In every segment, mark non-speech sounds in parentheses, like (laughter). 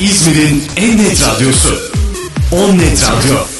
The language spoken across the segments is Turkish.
İzmir'in en net radyosu. On Net Radyo.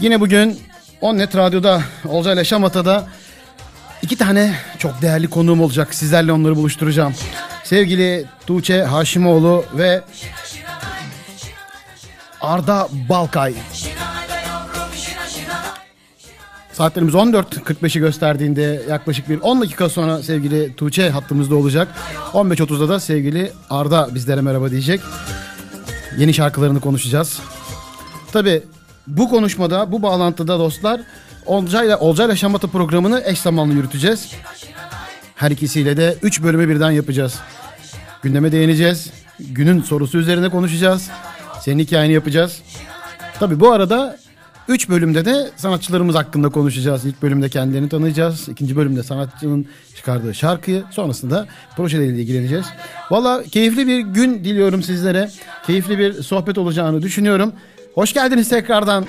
Yine bugün On Net Radyo'da Olcay ile Şamata'da iki tane çok değerli konuğum olacak. Sizlerle onları buluşturacağım. Sevgili Tuğçe Haşimoğlu ve Arda Balkay. Saatlerimiz 14.45'i gösterdiğinde yaklaşık bir 10 dakika sonra sevgili Tuğçe hattımızda olacak. 15.30'da da sevgili Arda bizlere merhaba diyecek. Yeni şarkılarını konuşacağız. Tabi bu konuşmada, bu bağlantıda dostlar Olcay'la Olcay'la Şamata programını eş zamanlı yürüteceğiz. Her ikisiyle de 3 bölümü birden yapacağız. Gündeme değineceğiz. Günün sorusu üzerine konuşacağız. Senin hikayeni yapacağız. Tabi bu arada 3 bölümde de sanatçılarımız hakkında konuşacağız. İlk bölümde kendilerini tanıyacağız. İkinci bölümde sanatçının çıkardığı şarkıyı. Sonrasında projeleriyle ilgileneceğiz. Valla keyifli bir gün diliyorum sizlere. Keyifli bir sohbet olacağını düşünüyorum. Hoş geldiniz tekrardan.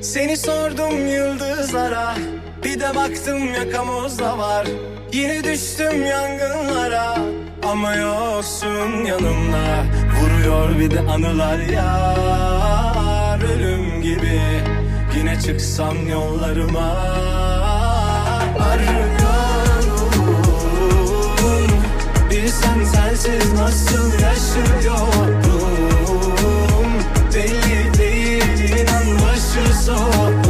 Seni sordum yıldızlara Bir de baktım yakamozda var. Yine düştüm yangınlara Ama yoksun yanımda. Vuruyor bir de anılar yar Ölüm gibi. Yine çıksam yollarıma Arıyorum Bilsen sensiz nasıl yaşıyorum Belli değil inan başı soğuk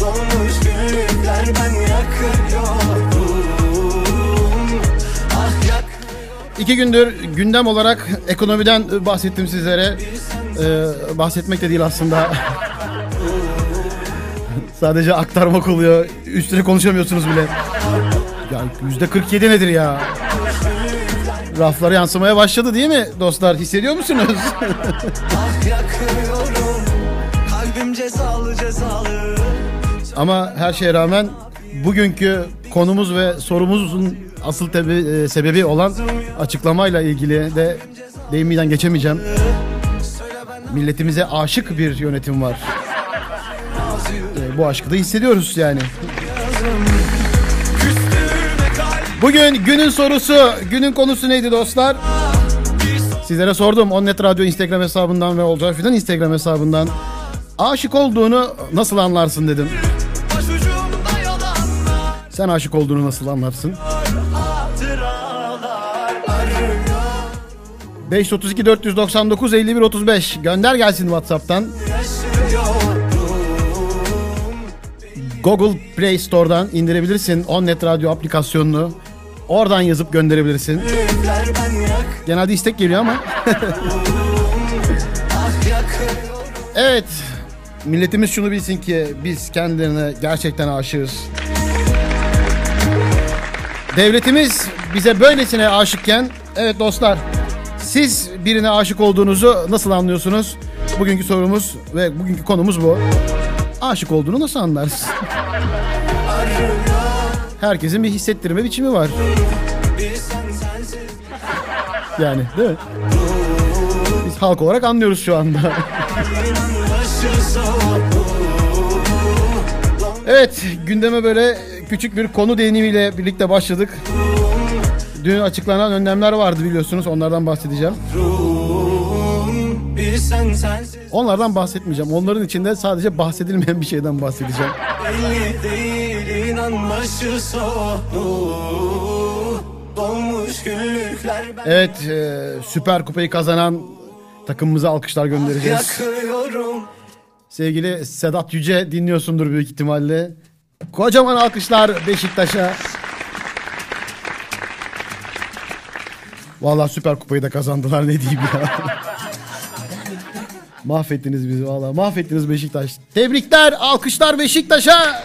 Dolmuş gönüller ben yakıyorum Ah yak İki gündür gündem olarak ekonomiden bahsettim sizlere. Ee, bahsetmek de değil aslında. (laughs) Sadece aktarmak oluyor. Üstüne konuşamıyorsunuz bile. Ya yüzde 47 nedir ya? Raflara yansımaya başladı değil mi dostlar? Hissediyor musunuz? Ama her şeye rağmen bugünkü konumuz ve sorumuzun asıl tabi, e, sebebi olan açıklamayla ilgili de değinmeden geçemeyeceğim. Milletimize aşık bir yönetim var. Ee, bu aşkı da hissediyoruz yani. Bugün günün sorusu, günün konusu neydi dostlar? Sizlere sordum. Onnet Radyo Instagram hesabından ve Olcay Fidan Instagram hesabından. Aşık olduğunu nasıl anlarsın dedim. Sen aşık olduğunu nasıl anlarsın? Hatıralar arıyor 532 499 51 35 gönder gelsin WhatsApp'tan. Google Play Store'dan indirebilirsin Onnet Radyo aplikasyonunu. Oradan yazıp gönderebilirsin. Genelde istek geliyor ama. (laughs) Evet. Milletimiz şunu bilsin ki biz kendilerine gerçekten aşığız. Devletimiz bize böylesine aşıkken evet dostlar siz birine aşık olduğunuzu nasıl anlıyorsunuz? Bugünkü sorumuz ve bugünkü konumuz bu. Aşık olduğunu nasıl anlarsın? Herkesin bir hissettirme biçimi var. Yani değil mi? Biz halk olarak anlıyoruz şu anda. Evet gündeme böyle küçük bir konu değinimiyle birlikte başladık. Dün açıklanan önlemler vardı biliyorsunuz onlardan bahsedeceğim. Onlardan bahsetmeyeceğim. Onların içinde sadece bahsedilmeyen bir şeyden bahsedeceğim. Başı soğuk Dolmuş güllükler Evet e, Süper Kupayı kazanan takımımıza alkışlar göndereceğiz. yakıyorum Sevgili Sedat Yüce dinliyorsundur büyük ihtimalle. Kocaman alkışlar Beşiktaş'a. Vallahi Süper Kupayı da kazandılar ne diyeyim ya. (laughs) mahvettiniz bizi vallahi mahvettiniz Beşiktaş. Tebrikler alkışlar Beşiktaş'a.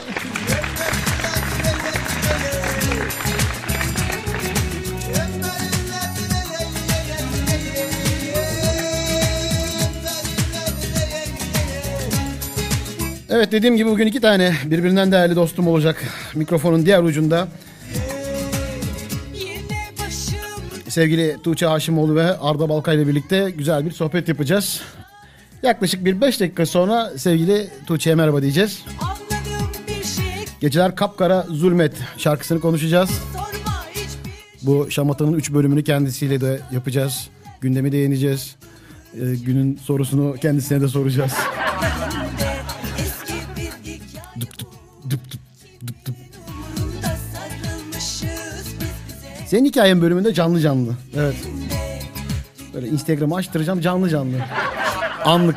Evet dediğim gibi bugün iki tane birbirinden değerli dostum olacak. Mikrofonun diğer ucunda sevgili Tuğçe Haşimoğlu ve Arda Balkay ile birlikte güzel bir sohbet yapacağız. Yaklaşık bir 5 dakika sonra sevgili Tuğçe'ye merhaba diyeceğiz. Geceler Kapkara Zulmet şarkısını konuşacağız. Bu şamatanın 3 bölümünü kendisiyle de yapacağız. Gündemi değineceğiz. Ee, günün sorusunu kendisine de soracağız. (laughs) Senin hikayen bölümünde canlı canlı. Evet. Böyle Instagram'ı açtıracağım canlı canlı. Anlık.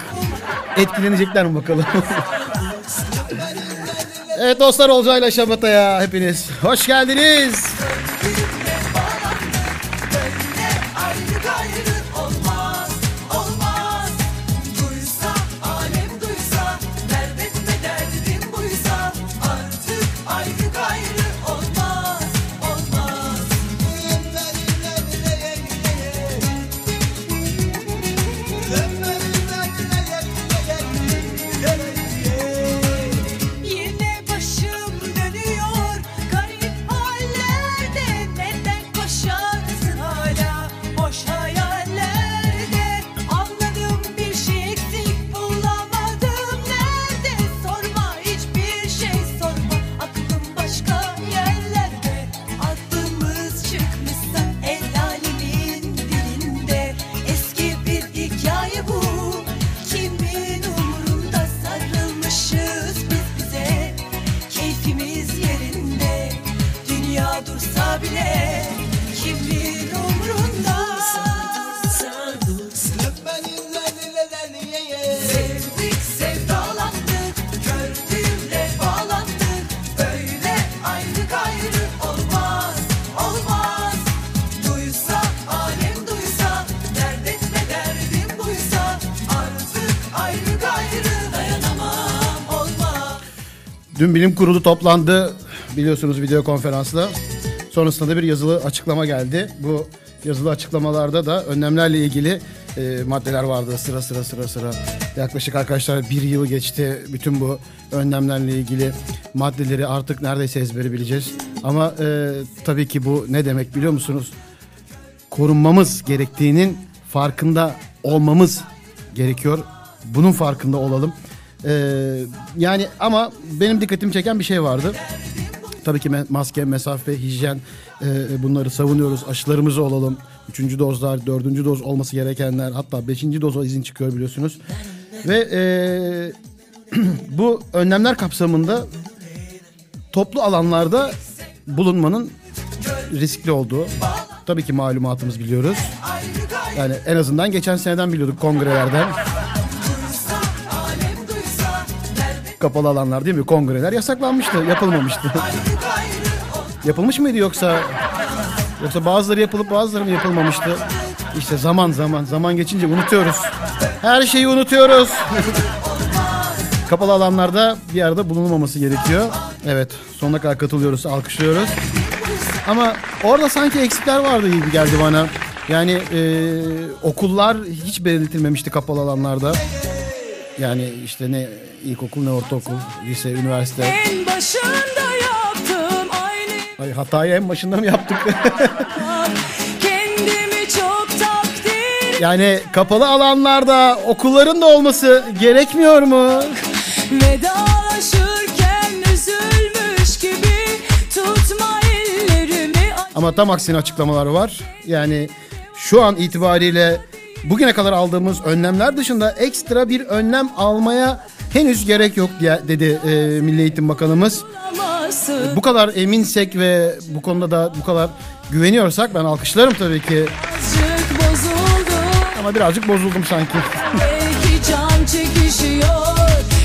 Etkilenecekler mi bakalım? (laughs) evet dostlar Olcay'la Şamata'ya hepiniz. Hoş geldiniz. Bilim kurulu toplandı biliyorsunuz video konferansla. Sonrasında da bir yazılı açıklama geldi. Bu yazılı açıklamalarda da önlemlerle ilgili e, maddeler vardı sıra sıra sıra sıra. Yaklaşık arkadaşlar bir yıl geçti. Bütün bu önlemlerle ilgili maddeleri artık neredeyse ezbere bileceğiz. Ama e, tabii ki bu ne demek biliyor musunuz? korunmamız gerektiğinin farkında olmamız gerekiyor. Bunun farkında olalım. Ee, yani ama benim dikkatimi çeken bir şey vardı. Tabii ki maske, mesafe, hijyen e, bunları savunuyoruz. Aşılarımızı olalım. Üçüncü dozlar, dördüncü doz olması gerekenler hatta beşinci doza izin çıkıyor biliyorsunuz. Ve e, (clears throat) bu önlemler kapsamında toplu alanlarda bulunmanın riskli olduğu tabii ki malumatımız biliyoruz. Yani en azından geçen seneden biliyorduk kongrelerden. Kapalı alanlar değil mi? Kongreler yasaklanmıştı, yapılmamıştı. Yapılmış mıydı yoksa? Yoksa bazıları yapılıp bazıları mı yapılmamıştı? İşte zaman zaman zaman geçince unutuyoruz. Her şeyi unutuyoruz. Kapalı alanlarda bir arada bulunmaması gerekiyor. Evet sonuna kadar katılıyoruz, alkışlıyoruz. Ama orada sanki eksikler vardı gibi geldi bana. Yani e, okullar hiç belirtilmemişti kapalı alanlarda. Yani işte ne ilkokul ne ortaokul, lise, üniversite. En başında yaptım aynı Ay hatayı en başında mı yaptık? (laughs) Kendimi çok takdir yani kapalı alanlarda okulların da olması gerekmiyor mu? Vedalaşırken üzülmüş gibi Tutma ellerimi Ama tam aksine açıklamalar var. Yani şu an itibariyle bugüne kadar aldığımız önlemler dışında ekstra bir önlem almaya henüz gerek yok diye dedi e, Milli Eğitim Bakanımız. Bu kadar eminsek ve bu konuda da bu kadar güveniyorsak ben alkışlarım tabii ki. Ama birazcık bozuldum sanki. Belki can çekişiyor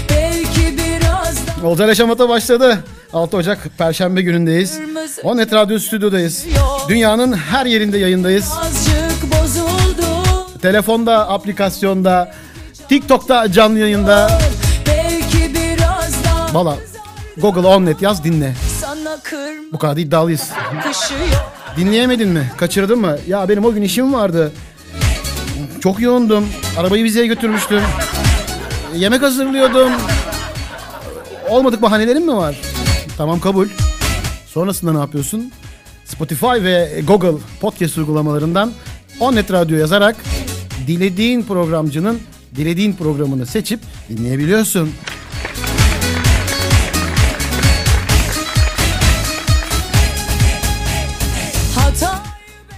Belki biraz Olcay Şamata başladı. 6 Ocak Perşembe günündeyiz. Onet Radyo stüdyodayız. Dünyanın her yerinde yayındayız. azıcık Telefonda, aplikasyonda, TikTok'ta canlı yayında. Valla Google Onnet yaz dinle. Bu kadar da iddialıyız. Dinleyemedin mi? Kaçırdın mı? Ya benim o gün işim vardı. Çok yoğundum. Arabayı vizeye götürmüştüm. Yemek hazırlıyordum. Olmadık bahanelerim mi var? Tamam kabul. Sonrasında ne yapıyorsun? Spotify ve Google podcast uygulamalarından Onnet Radyo yazarak dilediğin programcının dilediğin programını seçip dinleyebiliyorsun.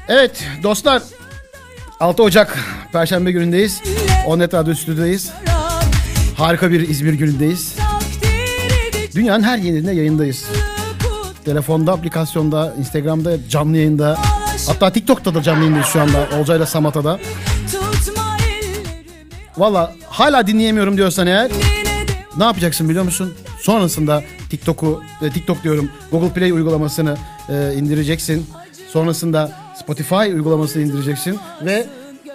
Evet dostlar 6 Ocak Perşembe günündeyiz. Onnet Radyo stüdyodayız. Harika bir İzmir günündeyiz. Dünyanın her yerinde yayındayız. Telefonda, aplikasyonda, Instagram'da canlı yayında. Hatta TikTok'ta da canlı yayındayız şu anda. Olcay'la Samata'da. Valla hala dinleyemiyorum diyorsan eğer ne yapacaksın biliyor musun? Sonrasında TikTok'u, e, TikTok diyorum Google Play uygulamasını e, indireceksin. Sonrasında Spotify uygulamasını indireceksin ve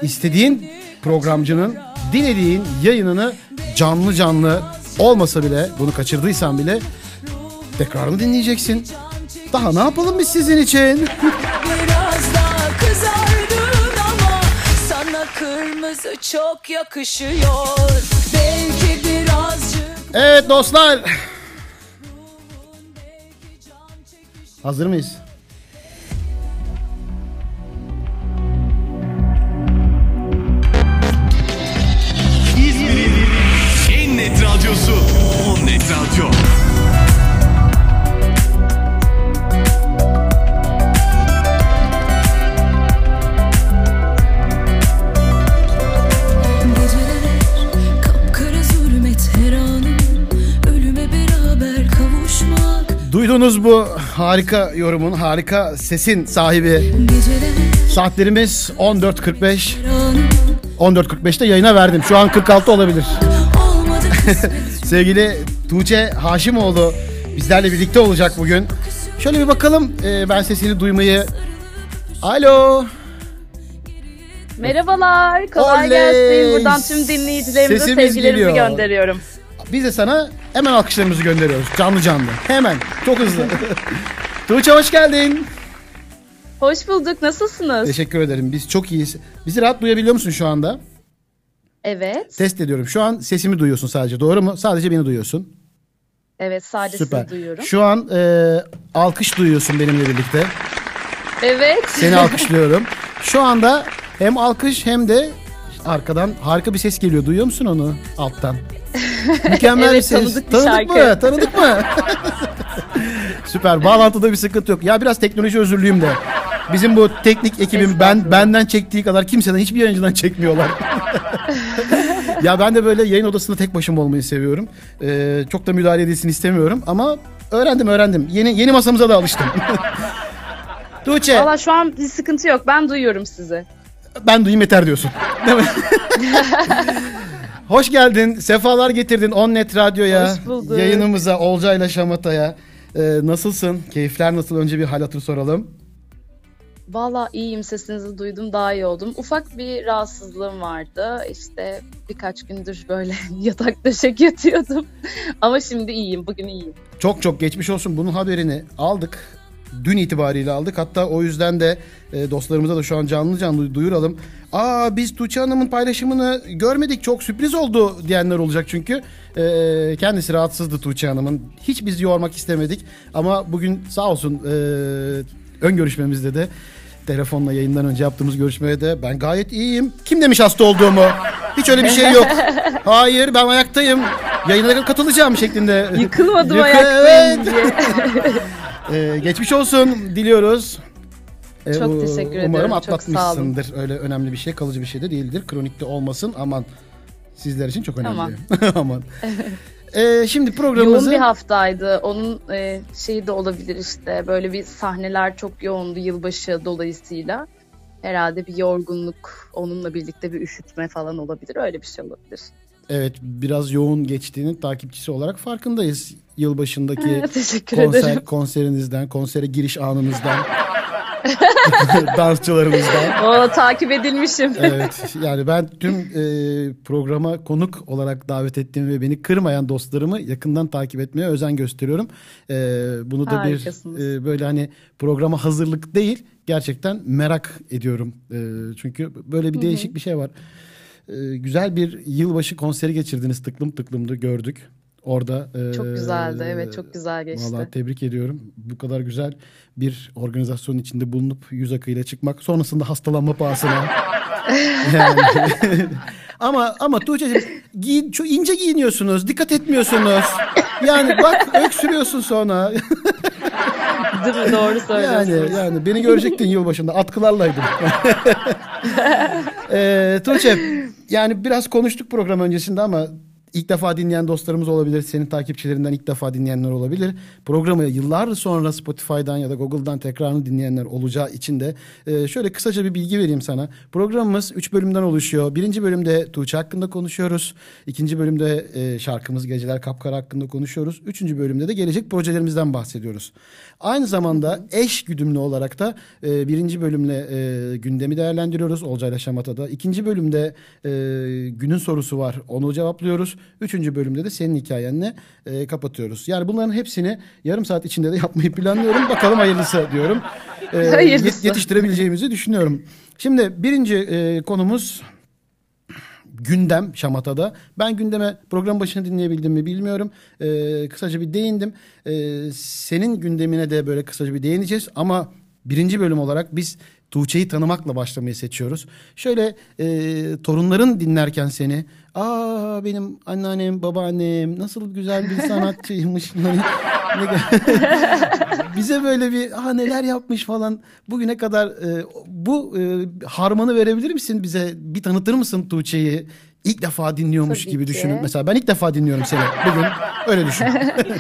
istediğin programcının dilediğin yayınını canlı canlı olmasa bile bunu kaçırdıysan bile tekrarını dinleyeceksin. Daha ne yapalım biz sizin için? (laughs) kırmızı çok yakışıyor Belki birazcık Evet dostlar. Hazır mıyız? İzmir'in en net radyosu On Net Radyo. Duydunuz bu harika yorumun, harika sesin sahibi. Saatlerimiz 14.45. her anım 14.45'te yayına verdim. Şu an 46 olabilir. (laughs) Sevgili Tuğçe Haşimoğlu bizlerle birlikte olacak bugün. Şöyle bir bakalım ee, ben sesini duymayı. Alo. Merhabalar, kolay Oley! gelsin. Buradan tüm dinleyicilerimize Sesimiz sevgilerimi geliyor. gönderiyorum. Biz de sana hemen alkışlarımızı gönderiyoruz. Canlı canlı. Hemen. Çok hızlı. (laughs) Tuğçe hoş geldin. Hoş bulduk, nasılsınız? Teşekkür ederim. Biz çok iyiyiz. Bizi rahat duyabiliyor musun şu anda? Evet, Test ediyorum. Şu an sesimi duyuyorsun sadece. Doğru mu? Sadece beni duyuyorsun. evet sadece Süper. sizi duyuyorum. Şu an e, alkış duyuyorsun benimle birlikte. Evet, Seni (laughs) alkışlıyorum. Şu anda Hem alkış hem de arkadan harika bir ses geliyor. Duyuyor musun onu alttan? (laughs) Mükemmel bir Evet, ses. tanıdık bir Tanıdık mı? (laughs) Tanıdık mı? (laughs) Süper. Bağlantıda bir sıkıntı yok. Ya biraz teknoloji özürlüyüm de. Bizim bu teknik ekibim ben benden çektiği kadar kimseden hiçbir yayıncıdan çekmiyorlar. ya ben de böyle yayın odasında tek başıma olmayı seviyorum. Ee, çok da müdahale edilsin istemiyorum ama öğrendim öğrendim. Yeni yeni masamıza da alıştım. Tuğçe Valla şu an bir sıkıntı yok. Ben duyuyorum sizi. ben duyayım yeter diyorsun. Değil mi? Hoş geldin. Sefalar getirdin Onnet Radyo'ya. Hoş bulduk. Yayınımıza Olcay'la Şamata'ya. Ee, nasılsın? Keyifler nasıl? Önce bir hal hatır soralım. Valla iyiyim sesinizi duydum daha iyi oldum. Ufak bir rahatsızlığım vardı. İşte birkaç gündür böyle (laughs) yatak döşek yatıyordum. (laughs) Ama şimdi iyiyim. Bugün iyiyim. Çok çok geçmiş olsun. Bunun haberini aldık. Dün itibariyle aldık. Hatta o yüzden de e, dostlarımıza da şu an canlı canlı duyuralım. Aa biz Tuğçe Hanım'ın paylaşımını görmedik. Çok sürpriz oldu diyenler olacak çünkü. E, kendisi rahatsızdı Tuğçe Hanım'ın. Hiç bizi yormak istemedik. Ama bugün sağ olsun e, ön görüşmemizde de telefonla yayından önce yaptığımız görüşmede de ben gayet iyiyim. Kim demiş hasta olduğumu? Hiç öyle bir şey yok. (laughs) Hayır ben ayaktayım. Yayına katılacağım şeklinde. Yıkılmadım Yıkı- ayaktayım Evet. diye. (laughs) Ee, geçmiş olsun diliyoruz. Ee, Çok u- teşekkür ediyorum, Umarım çok sağ atlatmışsındır. Öyle önemli bir şey, kalıcı bir şey de değildir. Kronikte olmasın. Aman sizler için çok önemli. Tamam. (laughs) Aman. Ee, şimdi Yoğun programımızı bir haftaydı. Onun e, şeyi de olabilir işte. Böyle bir sahneler çok yoğundu yılbaşı dolayısıyla. Herhalde bir yorgunluk, onunla birlikte bir üşütme falan olabilir. Öyle bir şey olabilir. evet biraz yoğun geçtiğinin takipçisi olarak farkındayız. Yılbaşındaki (laughs) konser ederim. konserinizden, konsere giriş anınızdan, (laughs) (laughs) dansçılarımızdan. O takip edilmişim. Evet yani ben tüm e, programa konuk olarak davet ettiğim ve beni kırmayan dostlarımı yakından takip etmeye özen gösteriyorum. E, bunu da bir e, böyle hani programa hazırlık değil gerçekten merak ediyorum. E, çünkü böyle bir değişik bir şey var. E, güzel bir yılbaşı konseri geçirdiniz tıklım tıklımdı gördük. Orada e, Çok güzeldi. Evet çok güzel geçti. Vallahi tebrik ediyorum. Bu kadar güzel bir organizasyonun içinde bulunup yüz akıyla çıkmak. Sonrasında hastalanma pahasına. (laughs) yani. (laughs) ama ama Tuğçe'cim giyin, çok ince giyiniyorsunuz. Dikkat etmiyorsunuz. Yani bak öksürüyorsun sonra. (laughs) Değil mi? Doğru yani söylüyorsunuz. yani beni görecektin yılbaşında atkılarlaydım. ee, Tuğçe yani biraz konuştuk program öncesinde ama ilk defa dinleyen dostlarımız olabilir. Senin takipçilerinden ilk defa dinleyenler olabilir. Programı yıllar sonra Spotify'dan ya da Google'dan tekrarını dinleyenler olacağı için de e, şöyle kısaca bir bilgi vereyim sana. Programımız 3 bölümden oluşuyor. Birinci bölümde Tuğçe hakkında konuşuyoruz. İkinci bölümde e, şarkımız Geceler Kapkara hakkında konuşuyoruz. Üçüncü bölümde de gelecek projelerimizden bahsediyoruz. Aynı zamanda eş güdümlü olarak da e, birinci bölümle e, gündemi değerlendiriyoruz Olcayla Şamata'da. İkinci bölümde e, günün sorusu var onu cevaplıyoruz. Üçüncü bölümde de senin hikayenle e, kapatıyoruz. Yani bunların hepsini yarım saat içinde de yapmayı planlıyorum. (laughs) Bakalım hayırlısı diyorum. E, Hayırlısı. yet- yetiştirebileceğimizi düşünüyorum. Şimdi birinci e, konumuz gündem Şamata'da. Ben gündeme program başını dinleyebildim mi bilmiyorum. Ee, kısaca bir değindim. Ee, senin gündemine de böyle kısaca bir değineceğiz ama birinci bölüm olarak biz Tuğçe'yi tanımakla başlamayı seçiyoruz. Şöyle e, torunların dinlerken seni aa benim anneannem babaannem nasıl güzel bir sanatçıymış. (laughs) (laughs) Bize böyle bir aha neler yapmış falan bugüne kadar e, bu e, harmanı verebilir misin bize bir tanıtır mısın Tuğçe'yi ilk defa dinliyormuş Tabii gibi ki. düşünün mesela ben ilk defa dinliyorum seni bugün öyle düşün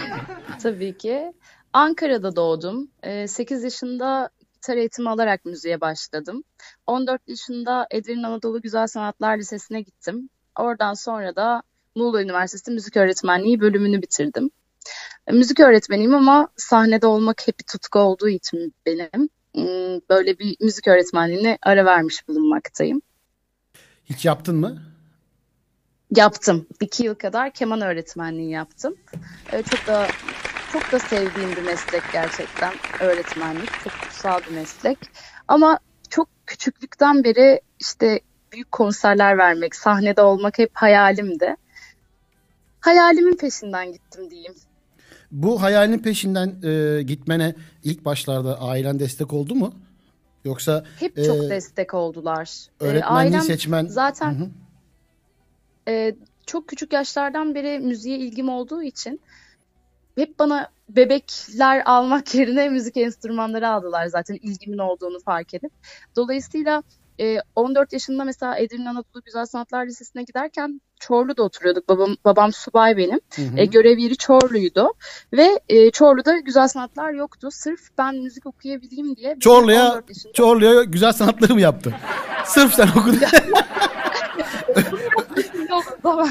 (laughs) Tabii ki. Ankara'da doğdum. 8 yaşında gitar eğitimi alarak müziğe başladım. 14 yaşında Edirne Anadolu Güzel Sanatlar Lisesi'ne gittim. Oradan sonra da Muğla Üniversitesi Müzik Öğretmenliği bölümünü bitirdim. E, Müzik öğretmeniyim ama sahnede olmak hep bir tutku olduğu için benim hmm, böyle bir müzik öğretmenliğine ara vermiş bulunmaktayım. hiç yaptın mı? Yaptım. İki yıl kadar keman öğretmenliği yaptım. Ee, çok da çok da sevdiğim bir meslek gerçekten öğretmenlik. Çok kutsal bir meslek. Ama çok küçüklükten beri işte büyük konserler vermek, sahnede olmak hep hayalimdi. Hayalimin peşinden gittim diyeyim. Bu hayalinin peşinden e, gitmene ilk başlarda ailen destek oldu mu? Yoksa Hep e, çok destek oldular. Ee, öğretmenliği ailem seçmen zaten e, çok küçük yaşlardan beri müziğe ilgim olduğu için hep bana bebekler almak (laughs) yerine müzik enstrümanları aldılar zaten ilgimin olduğunu fark edip. Dolayısıyla e, 14 yaşında mesela Edirne Anadolu Güzel Sanatlar Lisesi'ne giderken Çorlu'da oturuyorduk. Babam, babam subay benim. E, görev yeri Çorlu'ydu. Ve e, Çorlu'da güzel sanatlar yoktu. Sırf ben müzik okuyabileyim diye. Çorlu'ya 14 yaşında- Çorlu'ya güzel sanatları mı yaptı? Sırf sen okudun. Yok baba.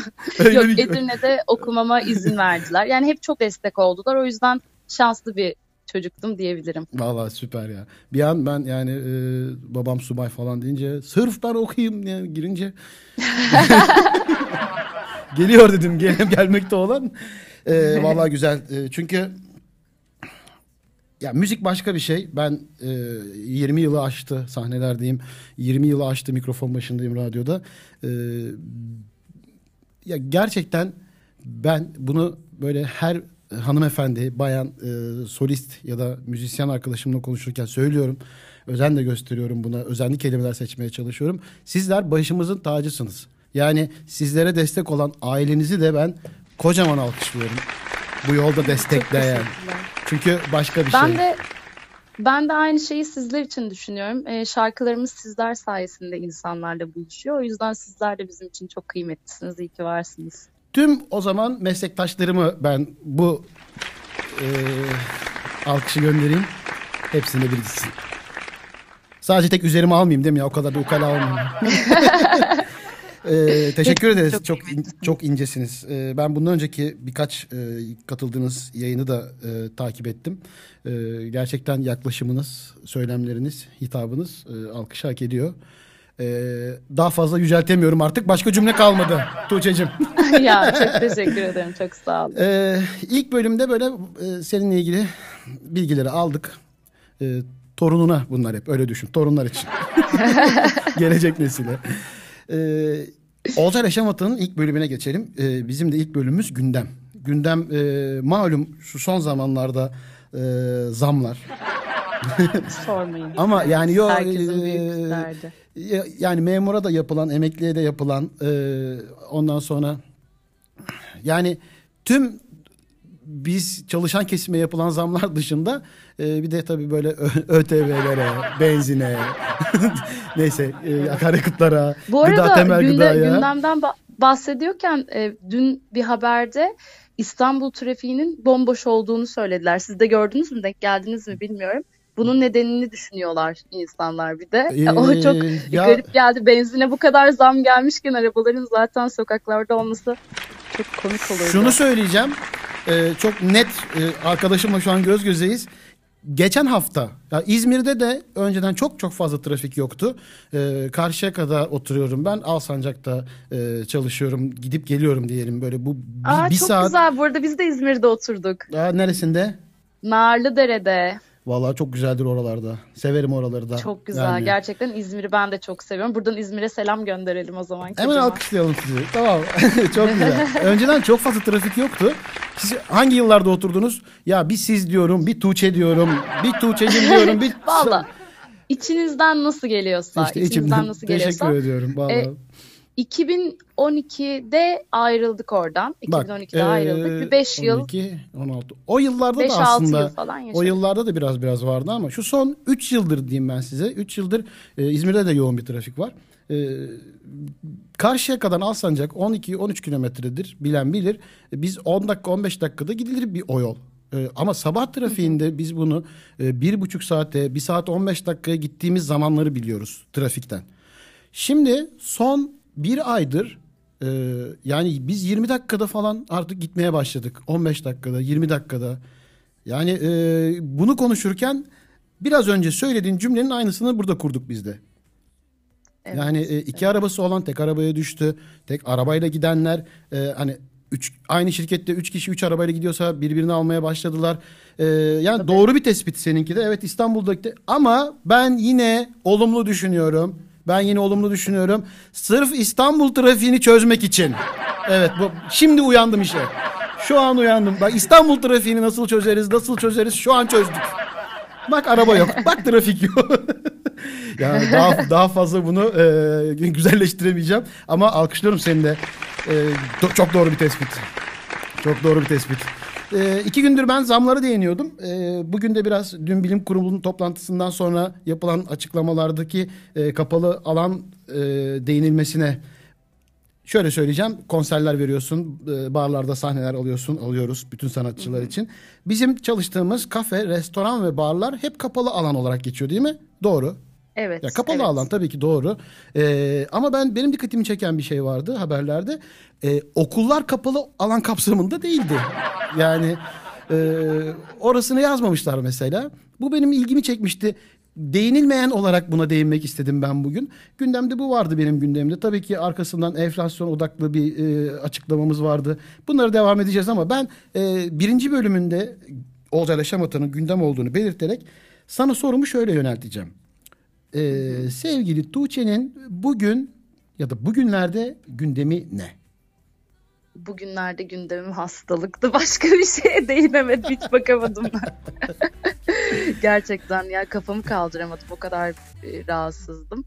Yok Edirne'de okumama izin verdiler. Yani hep çok destek oldular. O yüzden şanslı bir çocuktum diyebilirim. Vallahi süper ya. Bir an ben yani e, babam subay falan deyince sırf ben okuyayım diye girince (laughs) geliyor dedim gel gelmekte olan. E, vallahi güzel. E, çünkü ya müzik başka bir şey. Ben e, 20 yılı aştı sahnelerdeyim. 20 yılı aştı mikrofon başındayım radyoda. E, ya gerçekten ben bunu böyle her hanımefendi, bayan, e, solist ya da müzisyen arkadaşımla konuşurken söylüyorum. Özen de gösteriyorum buna. Özenli kelimeler seçmeye çalışıyorum. Sizler başımızın tacısınız. Yani sizlere destek olan ailenizi de ben kocaman alkışlıyorum. Bu yolda destekleyen. Çünkü başka bir Ben şey. de ben de aynı şeyi sizler için düşünüyorum. Ee, şarkılarımız sizler sayesinde insanlarla buluşuyor. O yüzden sizler de bizim için çok kıymetlisiniz. İyi ki varsınız. Tüm o zaman meslektaşlarımı ben bu e, alkışı göndereyim. Hepsine bir gitsin. Sadece tek üzerime almayayım değil mi ya? O kadar da ukala olmayayım. (laughs) E, teşekkür ederiz. Çok Çok in- çok incesiniz. E, ben bundan önceki birkaç e, katıldığınız yayını da e, takip ettim. E, gerçekten yaklaşımınız, söylemleriniz, hitabınız e, alkış hak ediyor. E, daha fazla yüceltemiyorum artık. Başka cümle kalmadı Tuğçe'cim. (laughs) ya çok (laughs) teşekkür ederim. Çok sağ olun. Ee, ilk bölümde böyle e, seninle ilgili bilgileri aldık. Ee, torununa bunlar hep öyle düşün. Torunlar için. (laughs) Gelecek nesile. Ee, Olcay Yaşamatı'nın ilk bölümüne geçelim. Ee, bizim de ilk bölümümüz gündem. Gündem e, malum şu son zamanlarda e, zamlar. (laughs) Sormayın. Ama yani yo e, yani memura da yapılan, emekliye de yapılan e, ondan sonra yani tüm biz çalışan kesime yapılan zamlar dışında e, bir de tabii böyle ÖTV'lere, (laughs) benzine, (laughs) neyse e, akaryakıtlara, Bu gıda arada temel günde, gıdaya. gündemden ba- bahsediyorken e, dün bir haberde İstanbul trafiğinin bomboş olduğunu söylediler. Siz de gördünüz mü, denk geldiniz mi bilmiyorum. Bunun nedenini düşünüyorlar insanlar bir de. Ee, (laughs) o çok ya- garip geldi. Benzine bu kadar zam gelmişken arabaların zaten sokaklarda olması çok komik olurdu. Şunu söyleyeceğim. Ee, çok net e, arkadaşımla şu an göz gözeyiz. Geçen hafta ya İzmir'de de önceden çok çok fazla trafik yoktu. Ee, Karşıyaka'da oturuyorum ben. Alsancak'ta e, çalışıyorum. Gidip geliyorum diyelim böyle bu bir, Aa, bir çok saat. güzel. Bu arada biz de İzmir'de oturduk. Aa, neresinde? Narlıdere'de. Vallahi çok güzeldir oralarda. Severim oraları da. Çok güzel. Yani. Gerçekten İzmir'i ben de çok seviyorum. Buradan İzmir'e selam gönderelim o zaman. Hemen kocaman. alkışlayalım sizi. Tamam. (laughs) çok güzel. Önceden çok fazla trafik yoktu. Siz hangi yıllarda oturdunuz? Ya bir siz diyorum, bir Tuğçe diyorum, bir Tuğçe'cim diyorum, bir... (laughs) Valla içinizden nasıl geliyorsa, İşte içinizden içimden nasıl geliyorsa. teşekkür ediyorum. Vallahi. E, 2012'de ayrıldık oradan. Bak, 2012'de ayrıldık. e, Bir 5 yıl, 12, 16. O yıllarda 5-6 da aslında yıl falan yaşadık. o yıllarda da biraz biraz vardı ama şu son 3 yıldır diyeyim ben size. 3 yıldır e, İzmir'de de yoğun bir trafik var. E, Karşıyaka'dan Alsancak 12-13 kilometredir bilen bilir. E, Biz 10 dakika 15 dakikada gidilir bir o yol. E, ama sabah trafiğinde biz bunu e, bir buçuk saate, bir saat 15 dakikaya gittiğimiz zamanları biliyoruz trafikten. Şimdi son bir aydır e, yani biz 20 dakikada falan artık gitmeye başladık. 15 dakikada, 20 dakikada. Yani e, bunu konuşurken biraz önce söylediğin cümlenin aynısını burada kurduk biz de. Evet. Yani e, iki arabası olan tek arabaya düştü. Tek arabayla gidenler e, hani üç, aynı şirkette üç kişi üç arabayla gidiyorsa birbirini almaya başladılar. E, yani doğru bir tespit seninki de. Evet İstanbul'daki de. Ama ben yine olumlu düşünüyorum. Ben yine olumlu düşünüyorum. Sırf İstanbul trafiğini çözmek için. Evet bu şimdi uyandım işe. Şu an uyandım. Bak İstanbul trafiğini nasıl çözeriz, nasıl çözeriz şu an çözdük. Bak araba yok. Bak trafik yok. (laughs) Yani daha daha fazla bunu e, güzelleştiremeyeceğim ama alkışlıyorum seni de. E, do- çok doğru bir tespit. Çok doğru bir tespit. E, iki gündür ben zamlara değiniyordum. E, bugün de biraz dün bilim kurulunun toplantısından sonra yapılan açıklamalardaki e, kapalı alan e, değinilmesine Şöyle söyleyeceğim. Konserler veriyorsun, e, barlarda sahneler alıyorsun, alıyoruz bütün sanatçılar için. Bizim çalıştığımız kafe, restoran ve barlar hep kapalı alan olarak geçiyor değil mi? Doğru. Evet. Ya kapalı evet. alan tabii ki doğru. Ee, ama ben benim dikkatimi çeken bir şey vardı haberlerde. Ee, okullar kapalı alan kapsamında değildi. Yani e, orasını yazmamışlar mesela. Bu benim ilgimi çekmişti. Değinilmeyen olarak buna değinmek istedim ben bugün. Gündemde bu vardı benim gündemde. Tabii ki arkasından enflasyon odaklı bir e, açıklamamız vardı. Bunları devam edeceğiz ama ben e, birinci bölümünde Olcay Şamata'nın gündem olduğunu belirterek sana sorumu şöyle yönelteceğim. Ee, sevgili Tuğçe'nin bugün ya da bugünlerde gündemi ne? Bugünlerde gündemim hastalıktı. (laughs) Başka bir şeye değinemedim. Hiç bakamadım ben. (laughs) Gerçekten ya kafamı kaldıramadım. O kadar e, rahatsızdım.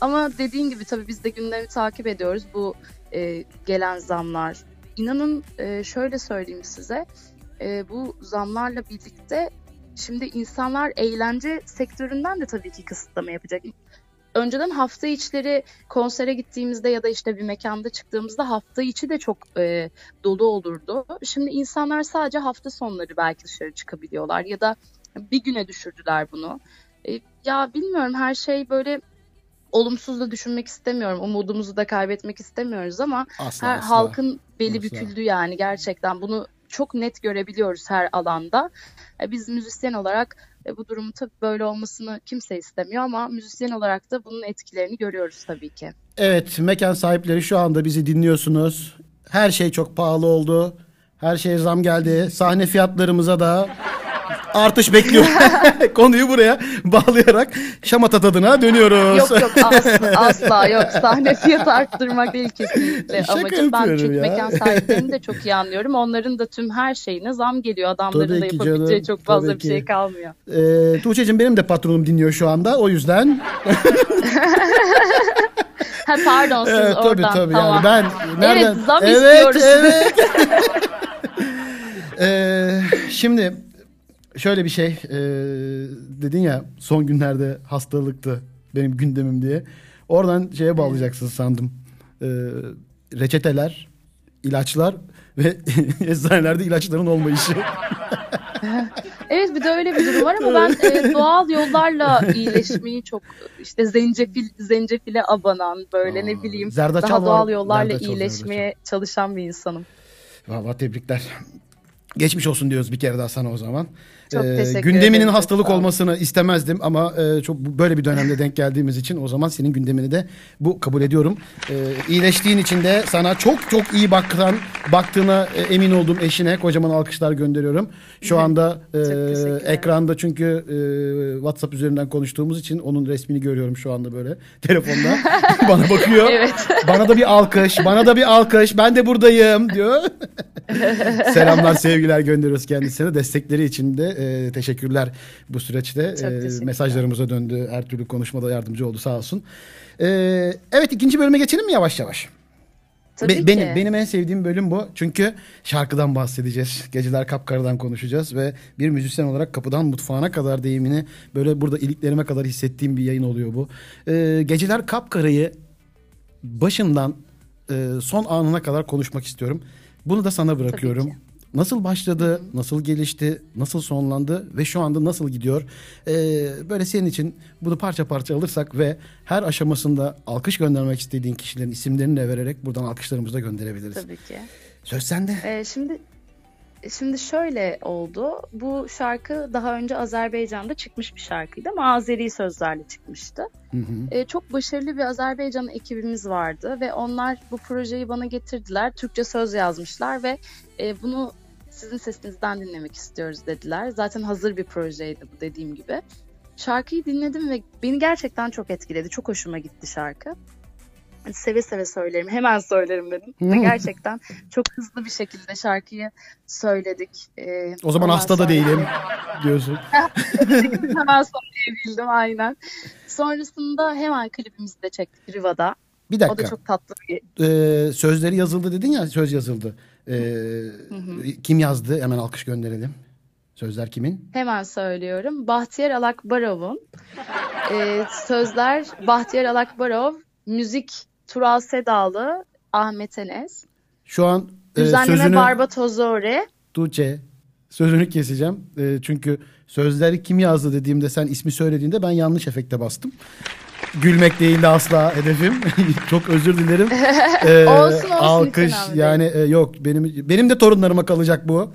Ama dediğin gibi tabii biz de gündemi takip ediyoruz. Bu e, gelen zamlar. İnanın e, şöyle söyleyeyim size. E, bu zamlarla birlikte şimdi insanlar eğlence sektöründen de tabii ki kısıtlama yapacak. Önceden hafta içleri konsere gittiğimizde ya da işte bir mekanda çıktığımızda hafta içi de çok e, dolu olurdu. Şimdi insanlar sadece hafta sonları belki dışarı çıkabiliyorlar ya da bir güne düşürdüler bunu. E, ya bilmiyorum her şey böyle olumsuz da düşünmek istemiyorum. Umudumuzu da kaybetmek istemiyoruz ama Asla her asla. halkın beli Asla. büküldü yani gerçekten bunu çok net görebiliyoruz her alanda. E, Biz müzisyen olarak e, bu durumun tabii böyle olmasını kimse istemiyor ama müzisyen olarak da bunun etkilerini görüyoruz tabii ki. Evet mekan sahipleri şu anda bizi dinliyorsunuz. Her şey çok pahalı oldu. Her şeye zam geldi. Sahne fiyatlarımıza da artış bekliyor. (laughs) Konuyu buraya bağlayarak şamata tadına dönüyoruz. Yok yok asla, asla yok. Sahne fiyatı arttırmak değil kesinlikle Şaka amacım. Ben çünkü ya. mekan sahiplerini de çok iyi anlıyorum. Onların da tüm her şeyine zam geliyor. Adamların Tabii da yapabileceği canım, çok fazla tabii bir şey kalmıyor. Ee, Tuğçe'cim benim de patronum dinliyor şu anda. O yüzden (laughs) Ha pardon siz (laughs) Evet, tabii oradan. tabii tamam. yani ben nereden Evet zam evet, istiyoruz. Evet. Ee, şimdi şöyle bir şey ee, dedin ya son günlerde hastalıktı benim gündemim diye. Oradan şeye bağlayacaksın sandım. Ee, reçeteler, ilaçlar ve (laughs) eczanelerde ilaçların olmayışı. (laughs) Evet bir de öyle bir durum var ama ben e, doğal yollarla (laughs) iyileşmeyi çok işte zencefil zencefile abanan böyle Aa, ne bileyim daha var. doğal yollarla iyileşmeye çalışan bir insanım. Vallahi tebrikler. Geçmiş olsun diyoruz bir kere daha sana o zaman. Ee, Çok teşekkür gündeminin ederim, hastalık olmasını istemezdim ama e, çok böyle bir dönemde denk geldiğimiz için o zaman senin gündemini de bu kabul ediyorum. Ee, iyileştiğin için de sana çok çok iyi baktan baktığına e, emin olduğum eşine kocaman alkışlar gönderiyorum. Şu anda e, ekranda çünkü e, WhatsApp üzerinden konuştuğumuz için onun resmini görüyorum şu anda böyle telefonda. (laughs) Bana bakıyor. Evet. Bana da bir alkış, bana da bir alkış. Ben de buradayım diyor. (laughs) Selamlar, sevgiler gönderiyoruz kendisine. Destekleri için de e, teşekkürler bu süreçte. E, mesajlarımıza döndü. Her türlü konuşmada yardımcı oldu sağ olsun. E, evet ikinci bölüme geçelim mi yavaş yavaş? Tabii Be- benim, benim en sevdiğim bölüm bu. Çünkü şarkıdan bahsedeceğiz. Geceler Kapkara'dan konuşacağız ve bir müzisyen olarak kapıdan mutfağına kadar deyimini böyle burada iliklerime kadar hissettiğim bir yayın oluyor bu. Ee, Geceler Kapkara'yı başından e, son anına kadar konuşmak istiyorum. Bunu da sana bırakıyorum. Nasıl başladı, nasıl gelişti, nasıl sonlandı ve şu anda nasıl gidiyor? Ee, böyle senin için bunu parça parça alırsak ve her aşamasında alkış göndermek istediğin kişilerin isimlerini de vererek buradan alkışlarımızı da gönderebiliriz. Tabii ki. Söz sende. Ee, şimdi şimdi şöyle oldu. Bu şarkı daha önce Azerbaycan'da çıkmış bir şarkıydı ama Azeri sözlerle çıkmıştı. Hı hı. Ee, çok başarılı bir Azerbaycan ekibimiz vardı ve onlar bu projeyi bana getirdiler. Türkçe söz yazmışlar ve e, bunu sizin sesinizden dinlemek istiyoruz dediler. Zaten hazır bir projeydi bu dediğim gibi. Şarkıyı dinledim ve beni gerçekten çok etkiledi. Çok hoşuma gitti şarkı. Hani seve seve söylerim. Hemen söylerim dedim. Ve gerçekten çok hızlı bir şekilde şarkıyı söyledik. Ee, O zaman hasta da değilim (laughs) diyorsun. (laughs) hemen söyleyebildim aynen. Sonrasında hemen klibimizi de çektik Riva'da. Bir O da dakika. çok tatlı bir Ee, sözleri yazıldı dedin ya söz yazıldı. Ee, kim yazdı? Hemen alkış gönderelim. Sözler kimin? Hemen söylüyorum. Bahtiyar Alakbarov'un e, sözler Bahtiyar Alakbarov, müzik Tural Sedalı, Ahmet Enes, Şu an e, düzenleme sözünü Barba Tozore. Tuğçe sözünü keseceğim. E, çünkü sözleri kim yazdı dediğimde sen ismi söylediğinde ben yanlış efekte bastım. Gülmek değildi asla hedefim. (laughs) Çok özür dilerim. Ee, (laughs) Olsun, olsun, Alkış yani e, yok benim benim de torunlarıma kalacak bu.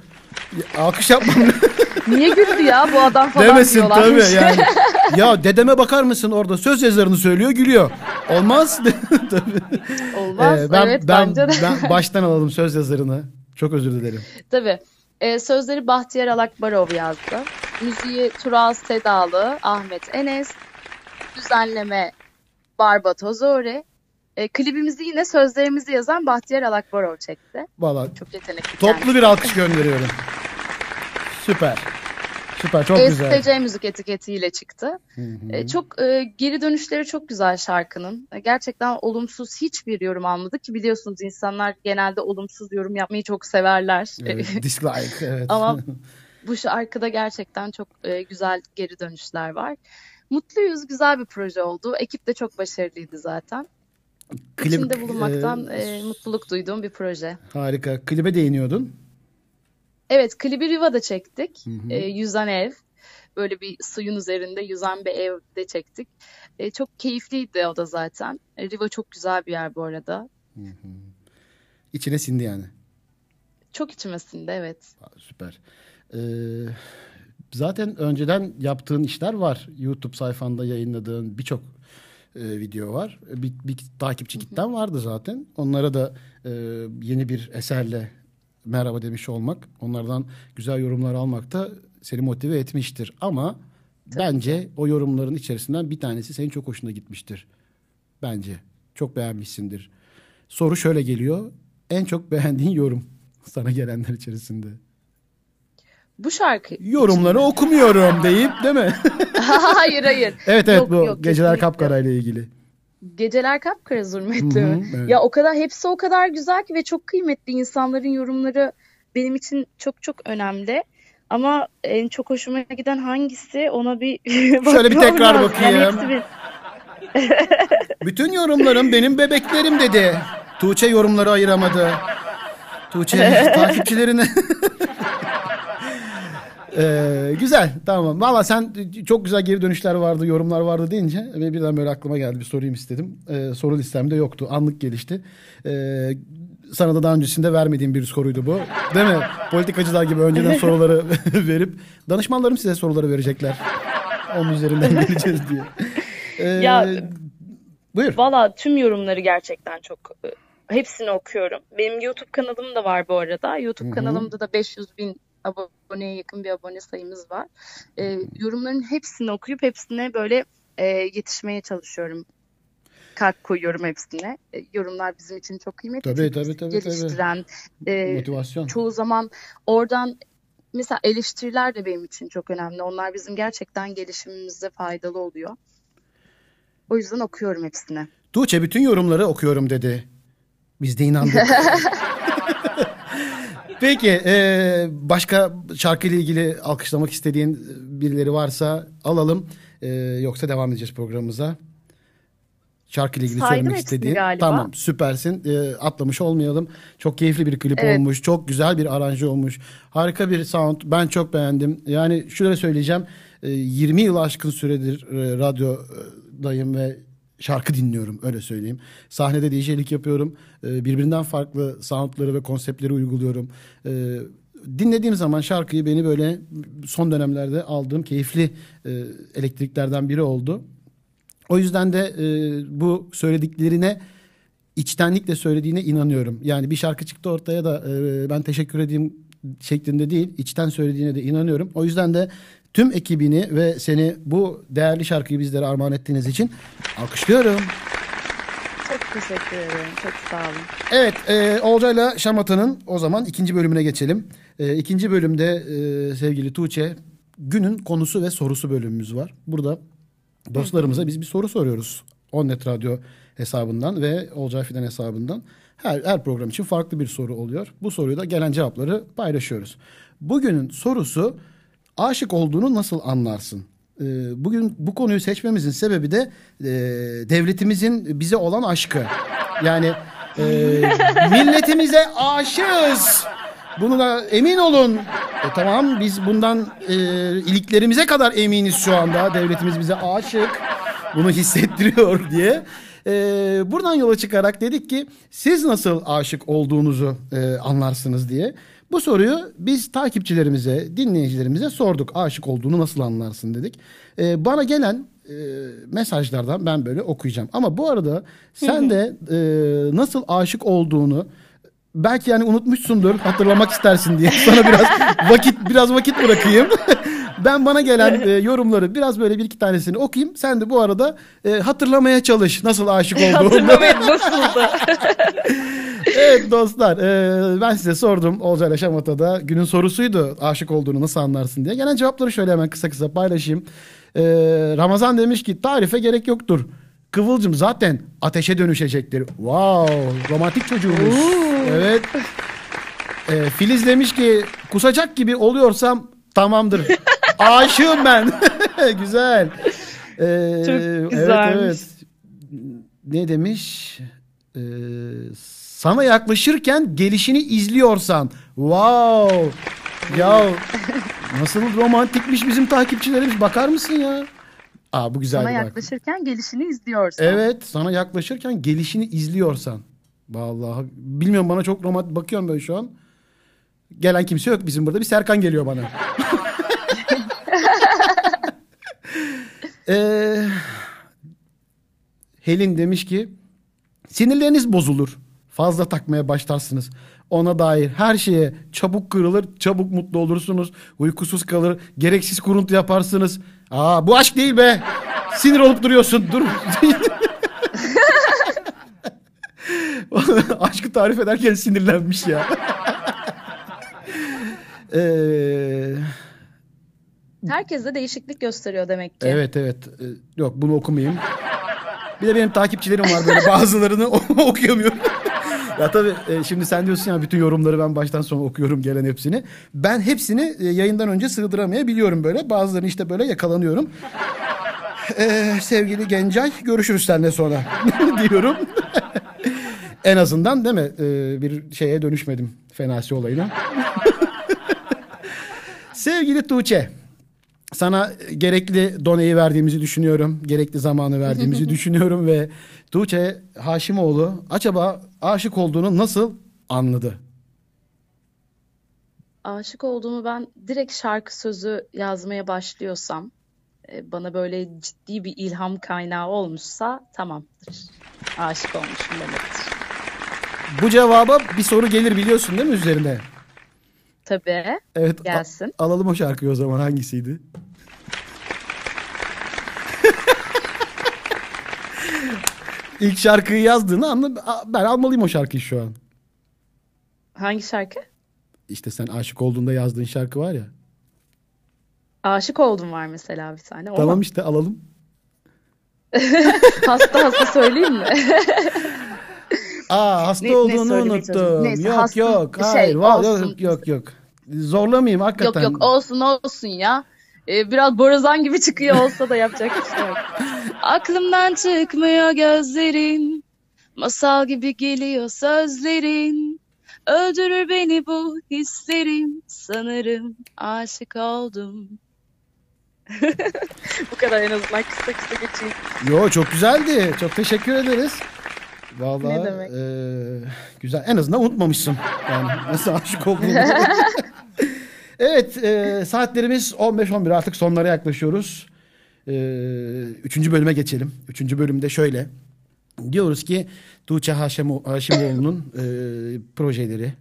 Alkış yapmam (laughs) Niye güldü ya bu adam falan demesin tabii diyorlarmış. (laughs) yani. Ya dedeme bakar mısın orada söz yazarını söylüyor gülüyor. Olmaz. (laughs) tabii. Olmaz. Ee, ben evet ben bence de. ben baştan alalım söz yazarını. Çok özür dilerim. Tabii. E, sözleri Bahtiyar Alakbarov yazdı. Müziği Tural Sedalı, Ahmet Enes. Düzenleme Barba Tozore. E, klibimizi yine sözlerimizi yazan Bahtiyar Alakbarov çekti. Valla Çok yetenekli toplu bir alkış gönderiyorum. Süper. Süper çok güzel. ESTC müzik etiketiyle çıktı. E, çok e, geri dönüşleri çok güzel şarkının. E, gerçekten olumsuz hiçbir yorum almadı ki biliyorsunuz insanlar genelde olumsuz yorum yapmayı çok severler. Evet, (laughs) dislike evet. Ama (laughs) bu şarkıda gerçekten çok e, güzel geri dönüşler var. Mutluyuz, güzel bir proje oldu. Ekip de çok başarılıydı zaten. Klip, İçinde bulunmaktan e, e, mutluluk duyduğum bir proje. harika. Klibe değiniyordun. Evet, klibi Riva'da çektik. E, yüzen ev. Böyle bir suyun üzerinde yüzen bir evde çektik. E, çok keyifliydi o da zaten. E, Riva çok güzel bir yer bu arada. İçine sindi yani. Çok içime sindi, evet. Aa, Süper. Ee, zaten önceden yaptığın işler var. YouTube sayfanda yayınladığın birçok e, video var. Bir, bir takipçi kitlen vardı zaten. Onlara da e, yeni bir eserle merhaba demiş olmak, onlardan güzel yorumlar almak da seni motive etmiştir. Ama bence o yorumların içerisinden bir tanesi senin çok hoşuna gitmiştir. Bence. Çok beğenmişsindir. Soru şöyle geliyor. En çok beğendiğin yorum (laughs) sana gelenler içerisinde. Bu şarkı... Yorumları okumuyorum deyip değil mi? (laughs) hayır hayır. (laughs) evet evet Yok, bu yok, Geceler kesinlikle. Kapkara ile ilgili. Geceler kapkara zulmetli Hı hı, mi? evet. Ya o kadar hepsi o kadar güzel ki ve çok kıymetli insanların yorumları benim için çok çok önemli. Ama en çok hoşuma giden hangisi ona bir (laughs) Şöyle bir tekrar lazım. Yani bakayım. hepsi bir- (laughs) Bütün yorumlarım benim bebeklerim dedi. Tuğçe yorumları ayıramadı. Tuğçe (laughs) takipçilerine. Ee, güzel tamam. Valla sen çok güzel geri dönüşler vardı, yorumlar vardı deyince ve birden böyle aklıma geldi bir sorayım istedim. Ee, soru listemde yoktu. Anlık gelişti. Ee, sana da daha öncesinde vermediğim bir soruydu bu. Değil mi? Politikacılar gibi önceden soruları (laughs) verip danışmanlarım size soruları verecekler. Onun üzerinden (laughs) geleceğiz diye. Ee, Ya, buyur. Valla tüm yorumları gerçekten çok e, hepsini okuyorum. Benim YouTube kanalım da var bu arada. YouTube kanalımda da 500 bin aboneye yakın bir abone sayımız var. E, yorumların hepsini okuyup hepsine böyle e, yetişmeye çalışıyorum. Kalp koyuyorum hepsine. E, yorumlar bizim için çok kıymetli. Tabii, tabii, tabii, tabii. geliştiren, e, Motivasyon. çoğu zaman oradan mesela eleştiriler de benim için çok önemli. Onlar bizim gerçekten gelişimimize faydalı oluyor. O yüzden okuyorum hepsini. Tuğçe bütün yorumları okuyorum dedi. Biz de inandık. (laughs) Peki e, başka şarkıyla ilgili alkışlamak istediğin birileri varsa alalım. E, yoksa devam edeceğiz programımıza. Şarkıyla ilgili Saydım söylemek istediğin. galiba. Tamam süpersin. E, atlamış olmayalım. Çok keyifli bir klip Evet. olmuş. Çok güzel bir aranje olmuş. Harika bir sound. Ben çok beğendim. Yani şöyle söyleyeceğim. E, 20 yıl aşkın süredir e, radyodayım ve şarkı dinliyorum öyle söyleyeyim. Sahnede DJ'lik yapıyorum. E, birbirinden farklı soundları ve konseptleri uyguluyorum. E, dinlediğim zaman şarkıyı beni böyle son dönemlerde aldığım keyifli e, elektriklerden biri oldu. O yüzden de e, bu söylediklerine içtenlikle söylediğine inanıyorum. Yani bir şarkı çıktı ortaya da e, ben teşekkür edeyim şeklinde değil, içten söylediğine de inanıyorum. O yüzden de tüm ekibini ve seni bu değerli şarkıyı bizlere armağan ettiğiniz için alkışlıyorum. Çok teşekkür ederim. Çok sağ olun. Evet, e, Olcay'la Şamata'nın o zaman ikinci bölümüne geçelim. E, ikinci bölümde e, sevgili Tuğçe, günün konusu ve sorusu bölümümüz var. Burada dostlarımıza biz bir soru soruyoruz. Onnet Radyo hesabından ve Olcay Fidan hesabından. Her, her program için farklı bir soru oluyor. Bu soruyu da gelen cevapları paylaşıyoruz. Bugünün sorusu aşık olduğunu nasıl anlarsın? Ee, bugün bu konuyu seçmemizin sebebi de e, devletimizin bize olan aşkı. Yani e, milletimize aşığız. Bunu da emin olun. E, tamam biz bundan e, iliklerimize kadar eminiz şu anda. Devletimiz bize aşık. Bunu hissettiriyor (laughs) diye. E, buradan yola çıkarak dedik ki siz nasıl aşık olduğunuzu e, anlarsınız diye. Bu soruyu biz takipçilerimize, dinleyicilerimize sorduk. Aşık olduğunu nasıl anlarsın dedik. E, bana gelen e, mesajlardan ben böyle okuyacağım. Ama bu arada sen de e, nasıl aşık olduğunu belki yani unutmuşsundur hatırlamak istersin diye (laughs) sana biraz vakit biraz vakit bırakayım. (laughs) ben bana gelen e, yorumları biraz böyle bir iki tanesini okuyayım. Sen de bu arada e, hatırlamaya çalış nasıl aşık olduğunu. Hatırlamayın (laughs) nasıldı? Evet dostlar e, ben size sordum Olcay ile Şamata'da günün sorusuydu aşık olduğunu nasıl anlarsın diye. Gelen cevapları şöyle hemen kısa kısa paylaşayım. E, Ramazan demiş ki tarife gerek yoktur. Kıvılcım zaten ateşe dönüşecektir. Wow romantik çocuğumuz. Evet. E, Filiz demiş ki kusacak gibi oluyorsam tamamdır. (laughs) Aşığım ben. (laughs) Güzel. E, Çok güzelmiş. Evet, evet. Ne demiş? Ee, sana yaklaşırken gelişini izliyorsan. Wow. Ya nasıl romantikmiş bizim takipçilerimiz. Bakar mısın ya? Aa bu güzel Sana bak. yaklaşırken gelişini izliyorsun. Evet sana yaklaşırken gelişini izliyorsan. Vallahi bilmiyorum bana çok romantik bakıyorum ben şu an. Gelen kimse yok bizim burada. Bir Serkan geliyor bana. (laughs) Ee, Helin demiş ki sinirleriniz bozulur. Fazla takmaya başlarsınız. Ona dair her şeye çabuk kırılır, çabuk mutlu olursunuz. Uykusuz kalır, gereksiz kuruntu yaparsınız. Aa bu aşk değil be. Sinir olup duruyorsun. Dur. (laughs) Aşkı tarif ederken sinirlenmiş ya. (laughs) Ee, Herkes de değişiklik gösteriyor demek ki. Evet evet. Ee, Yok bunu okumayayım. Bir de benim takipçilerim var böyle bazılarını (laughs) okuyamıyorum. Ya tabii e, şimdi sen diyorsun ya bütün yorumları ben baştan sona okuyorum gelen hepsini. Ben hepsini e, yayından önce sığdıramayabiliyorum böyle. Bazılarını işte böyle yakalanıyorum. Ee, (laughs) sevgili Gencay görüşürüz seninle sonra (laughs) diyorum. (laughs) en azından değil mi Ee, bir şeye dönüşmedim fenasi olayına. sevgili Tuğçe. Sana gerekli doneyi verdiğimizi düşünüyorum. Gerekli zamanı verdiğimizi (laughs) düşünüyorum ve Tuğçe Haşimoğlu acaba aşık olduğunu nasıl anladı? Aşık olduğumu ben direkt şarkı sözü yazmaya başlıyorsam, e, bana böyle ciddi bir ilham kaynağı olmuşsa tamamdır. Aşık olmuşum demektir. Bu cevaba bir soru gelir biliyorsun değil mi üzerine? Tabii. Evet. Gelsin. alalım o şarkıyı o zaman hangisiydi? İlk şarkıyı yazdığını anla ben almalıyım o şarkıyı şu an. Hangi şarkı? İşte sen aşık olduğunda yazdığın şarkı var ya. Aşık oldum var mesela bir tane. Tamam mu? işte alalım. (laughs) Hasta hasta söyleyeyim mi? Aa hasta Ne- ne olduğunu çalıştım? unuttum. Neyse, yok hasta yok şey hayır olsun. yok yok yok. Zorlamayayım Yok hakikaten. yok olsun olsun ya. Ee, biraz borazan gibi çıkıyor olsa da yapacak bir şey yok. (laughs) Aklımdan çıkmıyor gözlerin. Masal gibi geliyor sözlerin. Öldürür beni bu hislerim. Sanırım aşık oldum. (laughs) Bu kadar en azından kısa kısa geçeyim. Yo çok güzeldi. Çok teşekkür ederiz. Vallahi Ne demek? eee, güzel. En azından unutmamışsın. Yani nasıl aşık olduğunu. (laughs) evet eee, saatlerimiz 15-11 artık sonlara yaklaşıyoruz. Eee, üçüncü bölüme geçelim. Üçüncü bölümde şöyle. Diyoruz ki Tuğçe Haşimo, Haşimoğlu'nun eee, projeleri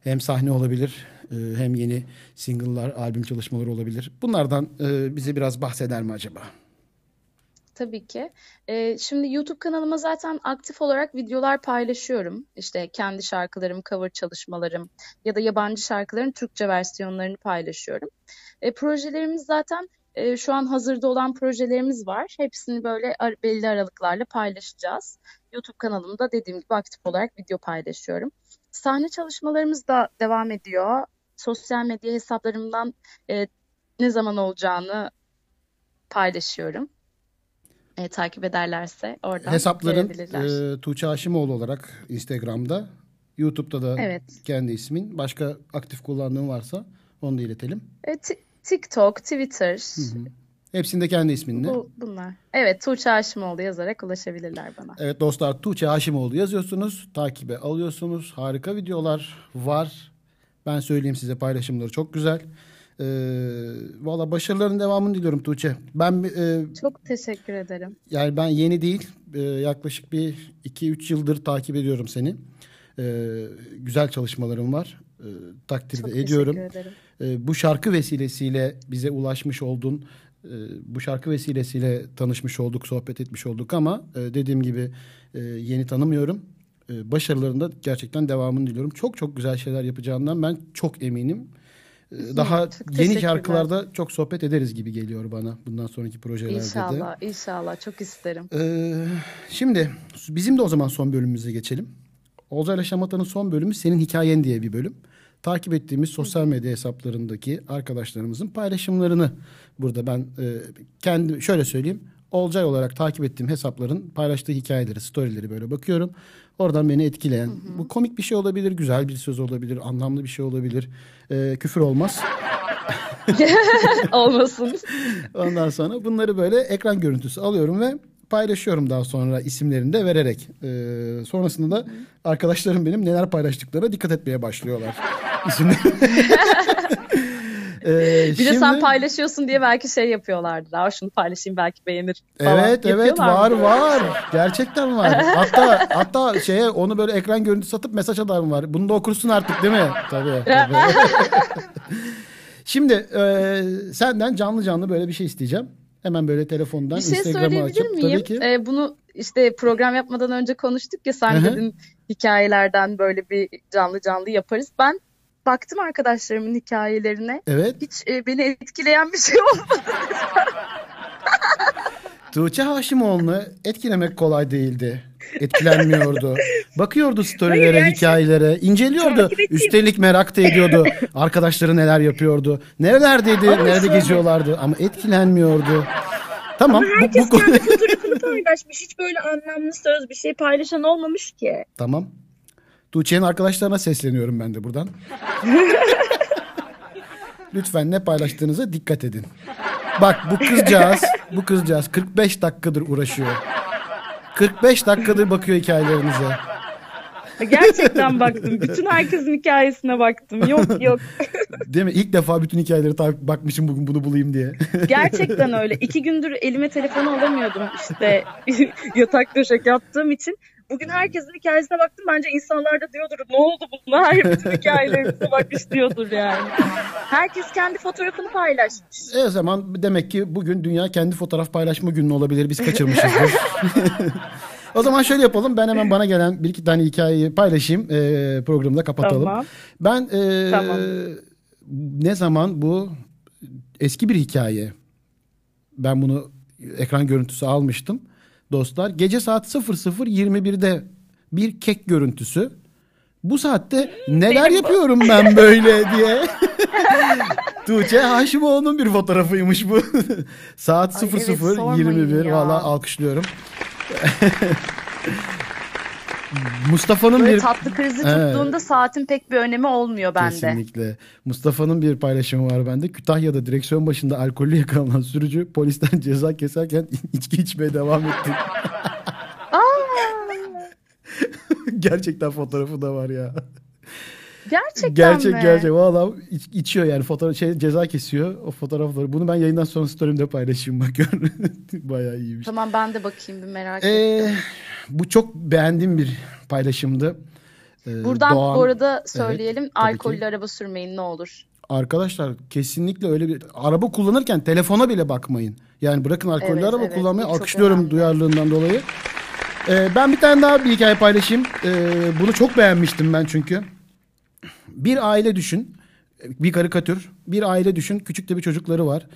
hem sahne olabilir eee, hem yeni single'lar, albüm çalışmaları olabilir. Bunlardan eee, bize biraz bahseder mi acaba? Tabii ki. Ee, şimdi YouTube kanalıma zaten aktif olarak videolar paylaşıyorum. İşte kendi şarkılarım, cover çalışmalarım ya da yabancı şarkıların Türkçe versiyonlarını paylaşıyorum. E, projelerimiz zaten e, şu an hazırda olan projelerimiz var. Hepsini böyle ar- belli aralıklarla paylaşacağız. YouTube kanalımda dediğim gibi aktif olarak video paylaşıyorum. Sahne çalışmalarımız da devam ediyor. Sosyal medya hesaplarımdan e, ne zaman olacağını paylaşıyorum. E, takip ederlerse oradan Hesapların e, Tuğçe Haşimoğlu olarak Instagram'da, YouTube'da da Evet. kendi ismin. Başka aktif kullandığın varsa onu da iletelim. E, Ti- TikTok, Twitter, Hepsinde kendi isminle. bu, bunlar. Evet, Tuğçe Haşimoğlu yazarak ulaşabilirler bana. Evet dostlar Tuğçe Haşimoğlu yazıyorsunuz. Takibe alıyorsunuz. Harika videolar var. Ben söyleyeyim size paylaşımları çok güzel. Ee, Valla başarıların devamını diliyorum Tuğçe. Ben e, Çok teşekkür ederim. yani ben yeni değil e, yaklaşık bir 2-3 yıldır takip ediyorum seni. Ee, güzel çalışmalarım var. Ee, takdir Çok ediyorum. teşekkür ederim. Ee, bu şarkı vesilesiyle bize ulaşmış oldun. Bu şarkı vesilesiyle tanışmış olduk, sohbet etmiş olduk ama e, dediğim gibi e, yeni tanımıyorum. E, başarılarında gerçekten devamını diliyorum. Çok çok güzel şeyler yapacağından ben çok eminim. Daha çok yeni şarkılarda çok sohbet ederiz gibi geliyor bana bundan sonraki projelerde de. İnşallah, inşallah. Çok isterim. Ee, şimdi bizim de o zaman son bölümümüze geçelim. Olcayla Şamata'nın son bölümü Senin Hikayen diye bir bölüm. Takip ettiğimiz sosyal medya hesaplarındaki arkadaşlarımızın paylaşımlarını burada ben e, kendi şöyle söyleyeyim. Olcay olarak takip ettiğim hesapların paylaştığı hikayeleri, storyleri böyle bakıyorum. Oradan beni etkileyen, bu komik bir şey olabilir, güzel bir söz olabilir, anlamlı bir şey olabilir. Ee, küfür olmaz. (laughs) Olmasın. Ondan sonra bunları böyle ekran görüntüsü alıyorum ve paylaşıyorum daha sonra isimlerini de vererek. Ee, sonrasında da arkadaşlarım benim neler paylaştıklarına dikkat etmeye başlıyorlar. İsimleri. (laughs) Ee, Bir de sen şimdi- paylaşıyorsun diye belki şey yapıyorlardır. Aa şunu paylaşayım belki beğenir falan. Evet evet var mı? var. Gerçekten var. (laughs) Hatta hatta şeye onu böyle ekran görüntüsü satıp mesaj adam var. Bunu da okursun artık değil mi? Tabii. (laughs) tabii. Şimdi e, senden canlı canlı böyle bir şey isteyeceğim. Hemen böyle telefondan Bir şey Instagram'ı açıp miyim? tabii ki. Ee, bunu işte program yapmadan önce konuştuk ya sen dedin hikayelerden böyle bir canlı canlı yaparız. Ben baktım arkadaşlarımın hikayelerine. Evet. Hiç e, beni etkileyen bir şey olmadı. (laughs) Tuğçe Haşimoğlu'nu etkilemek kolay değildi. Etkilenmiyordu. Bakıyordu storylere, hikayelere, inceliyordu. Üstelik merak da ediyordu. Arkadaşları neler yapıyordu. Nerelerdeydi, nerede geziyorlardı ama etkilenmiyordu. Tamam. bu, Herkes bu, kendi fotoğrafını paylaşmış. Hiç böyle anlamlı söz bir şey paylaşan olmamış ki. tamam. Tuğçe'nin arkadaşlarına sesleniyorum ben de buradan. (laughs) Lütfen ne paylaştığınıza dikkat edin. Bak bu kızcağız, bu kızcağız 45 dakikadır uğraşıyor. 45 dakikadır bakıyor hikayelerinize. Gerçekten baktım. Bütün herkesin hikayesine baktım. Yok yok. (laughs) Değil mi? İlk defa bütün hikayeleri takip bakmışım bugün bunu bulayım diye. (laughs) Gerçekten öyle. İki gündür elime telefonu alamıyordum işte yatak döşek yattığım için. Bugün herkesin hikayesine baktım. Bence insanlar da diyordur ne oldu bunlar? (laughs) Bütün hikayelerimize bakmış diyordur yani. Herkes kendi fotoğrafını paylaşmış. e o zaman demek ki bugün dünya kendi fotoğraf paylaşma günü olabilir. Biz kaçırmışızdır. (laughs) o zaman şöyle yapalım. Ben hemen bana gelen bir iki tane hikayeyi paylaşayım. E, programı da kapatalım. Tamam. Ben e, Tamam. ne zaman bu eski bir hikaye. Ben bunu ekran görüntüsü almıştım. Dostlar gece saat 00.21'de bir kek görüntüsü. Bu saatte neler yapıyorum ben böyle diye. (laughs) Tuğçe Haşimoğlu'nun bir fotoğrafıymış bu. (laughs) Saat Ay evet, 00.21 sormayın ya. valla alkışlıyorum. (laughs) Mustafa'nın bir tatlı krizi Evet. tuttuğunda saatin pek bir önemi olmuyor bende. Kesinlikle. Mustafa'nın bir paylaşımı var bende. Kütahya'da direksiyon başında alkollü yakalanan sürücü polisten (laughs) ceza keserken (laughs) içki içmeye devam etti. (laughs) Gerçekten fotoğrafı da var ya. Gerçekten Gerçek mi? gerçek. Valla iç- içiyor yani fotoğraf şey ceza kesiyor o fotoğrafları. Bunu ben yayından sonra story'imde paylaşayım bakıyorum. Bayağı iyiymiş. Tamam ben de bakayım bir merak Ee, ettim. Bu çok beğendiğim bir paylaşımdı. Ee, Buradan Doğan- bu arada söyleyelim tabii alkollü araba sürmeyin ne olur. Arkadaşlar kesinlikle öyle bir araba kullanırken telefona bile bakmayın. Yani bırakın alkollü Evet, araba evet, kullanmayı alkışlıyorum önemli. duyarlılığından dolayı. Ee, ben bir tane daha bir hikaye paylaşayım. Ee, bunu çok beğenmiştim ben çünkü. Bir aile düşün. Bir karikatür. Bir aile düşün. Küçük de bir çocukları var.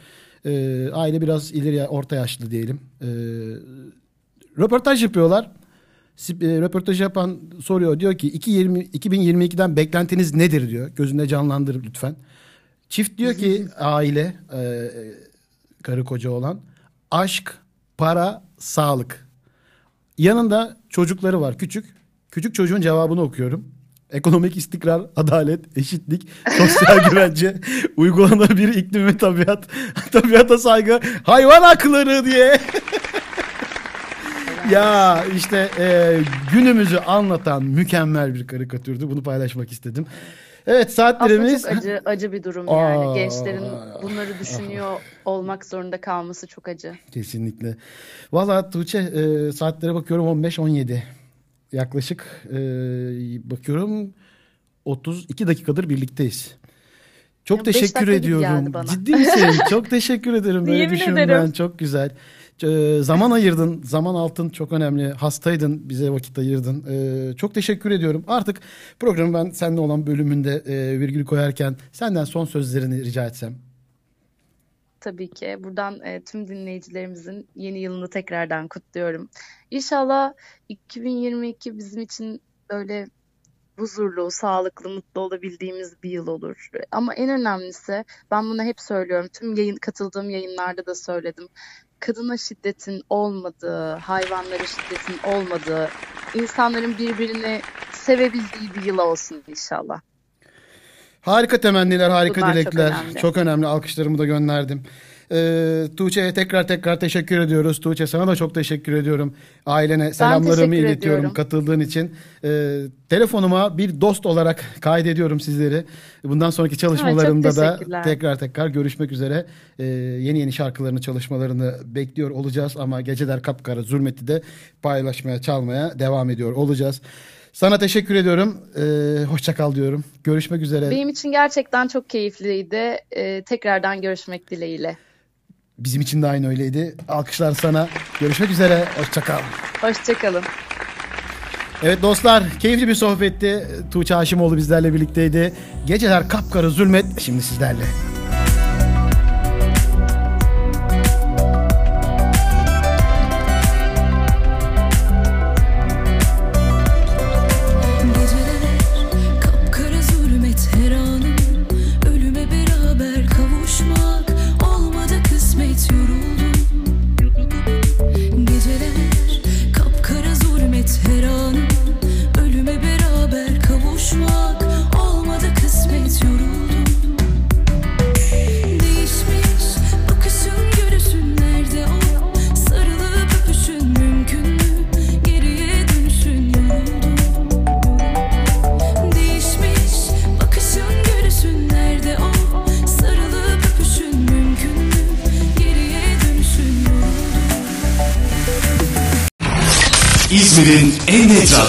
Ee, aile biraz ileri orta yaşlı diyelim. Ee, röportaj yapıyorlar. E, Röportaj yapan soruyor. Diyor ki 220 2022'den beklentiniz nedir diyor. Gözünde canlandır lütfen. Çift diyor ki aile e, karı koca olan aşk, para, sağlık. Yanında çocukları var küçük. Küçük çocuğun cevabını okuyorum. Ekonomik istikrar, adalet, eşitlik, sosyal (laughs) güvence, uygulanabilir iklim ve tabiat, tabiata saygı, hayvan hakları diye. (laughs) ya işte e, günümüzü anlatan mükemmel bir karikatürdü. Bunu paylaşmak istedim. Evet Aslında saatlerimiz... çok acı acı bir durum Aa. yani. Gençlerin bunları düşünüyor olmak zorunda kalması çok acı. Kesinlikle. Valla Tuğçe e, saatlere bakıyorum 15-17. Yaklaşık e, bakıyorum 32 dakikadır birlikteyiz. Çok Ya beş teşekkür ediyorum. Ciddi misin? (laughs) Çok teşekkür ederim. Böyle düşünmen çok güzel. E, zaman ayırdın. Zaman altın çok önemli. Hastaydın. Bize vakit ayırdın. E, çok teşekkür ediyorum. Artık programı ben seninle olan bölümünde e, virgül koyarken senden son sözlerini rica etsem. Tabii ki. Buradan e, tüm dinleyicilerimizin yeni yılını tekrardan kutluyorum. İnşallah 2022 bizim için böyle huzurlu, sağlıklı, mutlu olabildiğimiz bir yıl olur. Ama en önemlisi, ben bunu hep söylüyorum, tüm yayın katıldığım yayınlarda da söyledim. Kadına şiddetin olmadığı, hayvanlara şiddetin olmadığı, insanların birbirini sevebildiği bir yıl olsun inşallah. Harika temenniler, harika Bunlar çok dilekler. Çok önemli. önemli. Alkışlarımı da gönderdim. Ee, Tuğçe'ye tekrar tekrar teşekkür ediyoruz. Tuğçe sana da çok teşekkür ediyorum. Ailene selamlarımı iletiyorum ediyorum. katıldığın için. Ee, telefonuma bir dost olarak kaydediyorum sizleri. Bundan sonraki çalışmalarımda da teşekkürler. tekrar tekrar görüşmek üzere. Ee, yeni yeni şarkılarını, çalışmalarını bekliyor olacağız ama Geceler Kapkara Zulmet'i de paylaşmaya, çalmaya devam ediyor olacağız. Sana teşekkür ediyorum. Ee, hoşça kal diyorum. Görüşmek üzere. Benim için gerçekten çok keyifliydi. E, tekrardan görüşmek dileğiyle. Bizim için de aynı öyleydi. Alkışlar sana. Görüşmek üzere. Hoşça kal. Hoşçakalın. Evet dostlar keyifli bir sohbetti. Tuğçe Haşimoğlu bizlerle birlikteydi. Geceler kapkara zulmet şimdi sizlerle.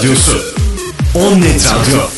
Radyosu. On Net Radyo.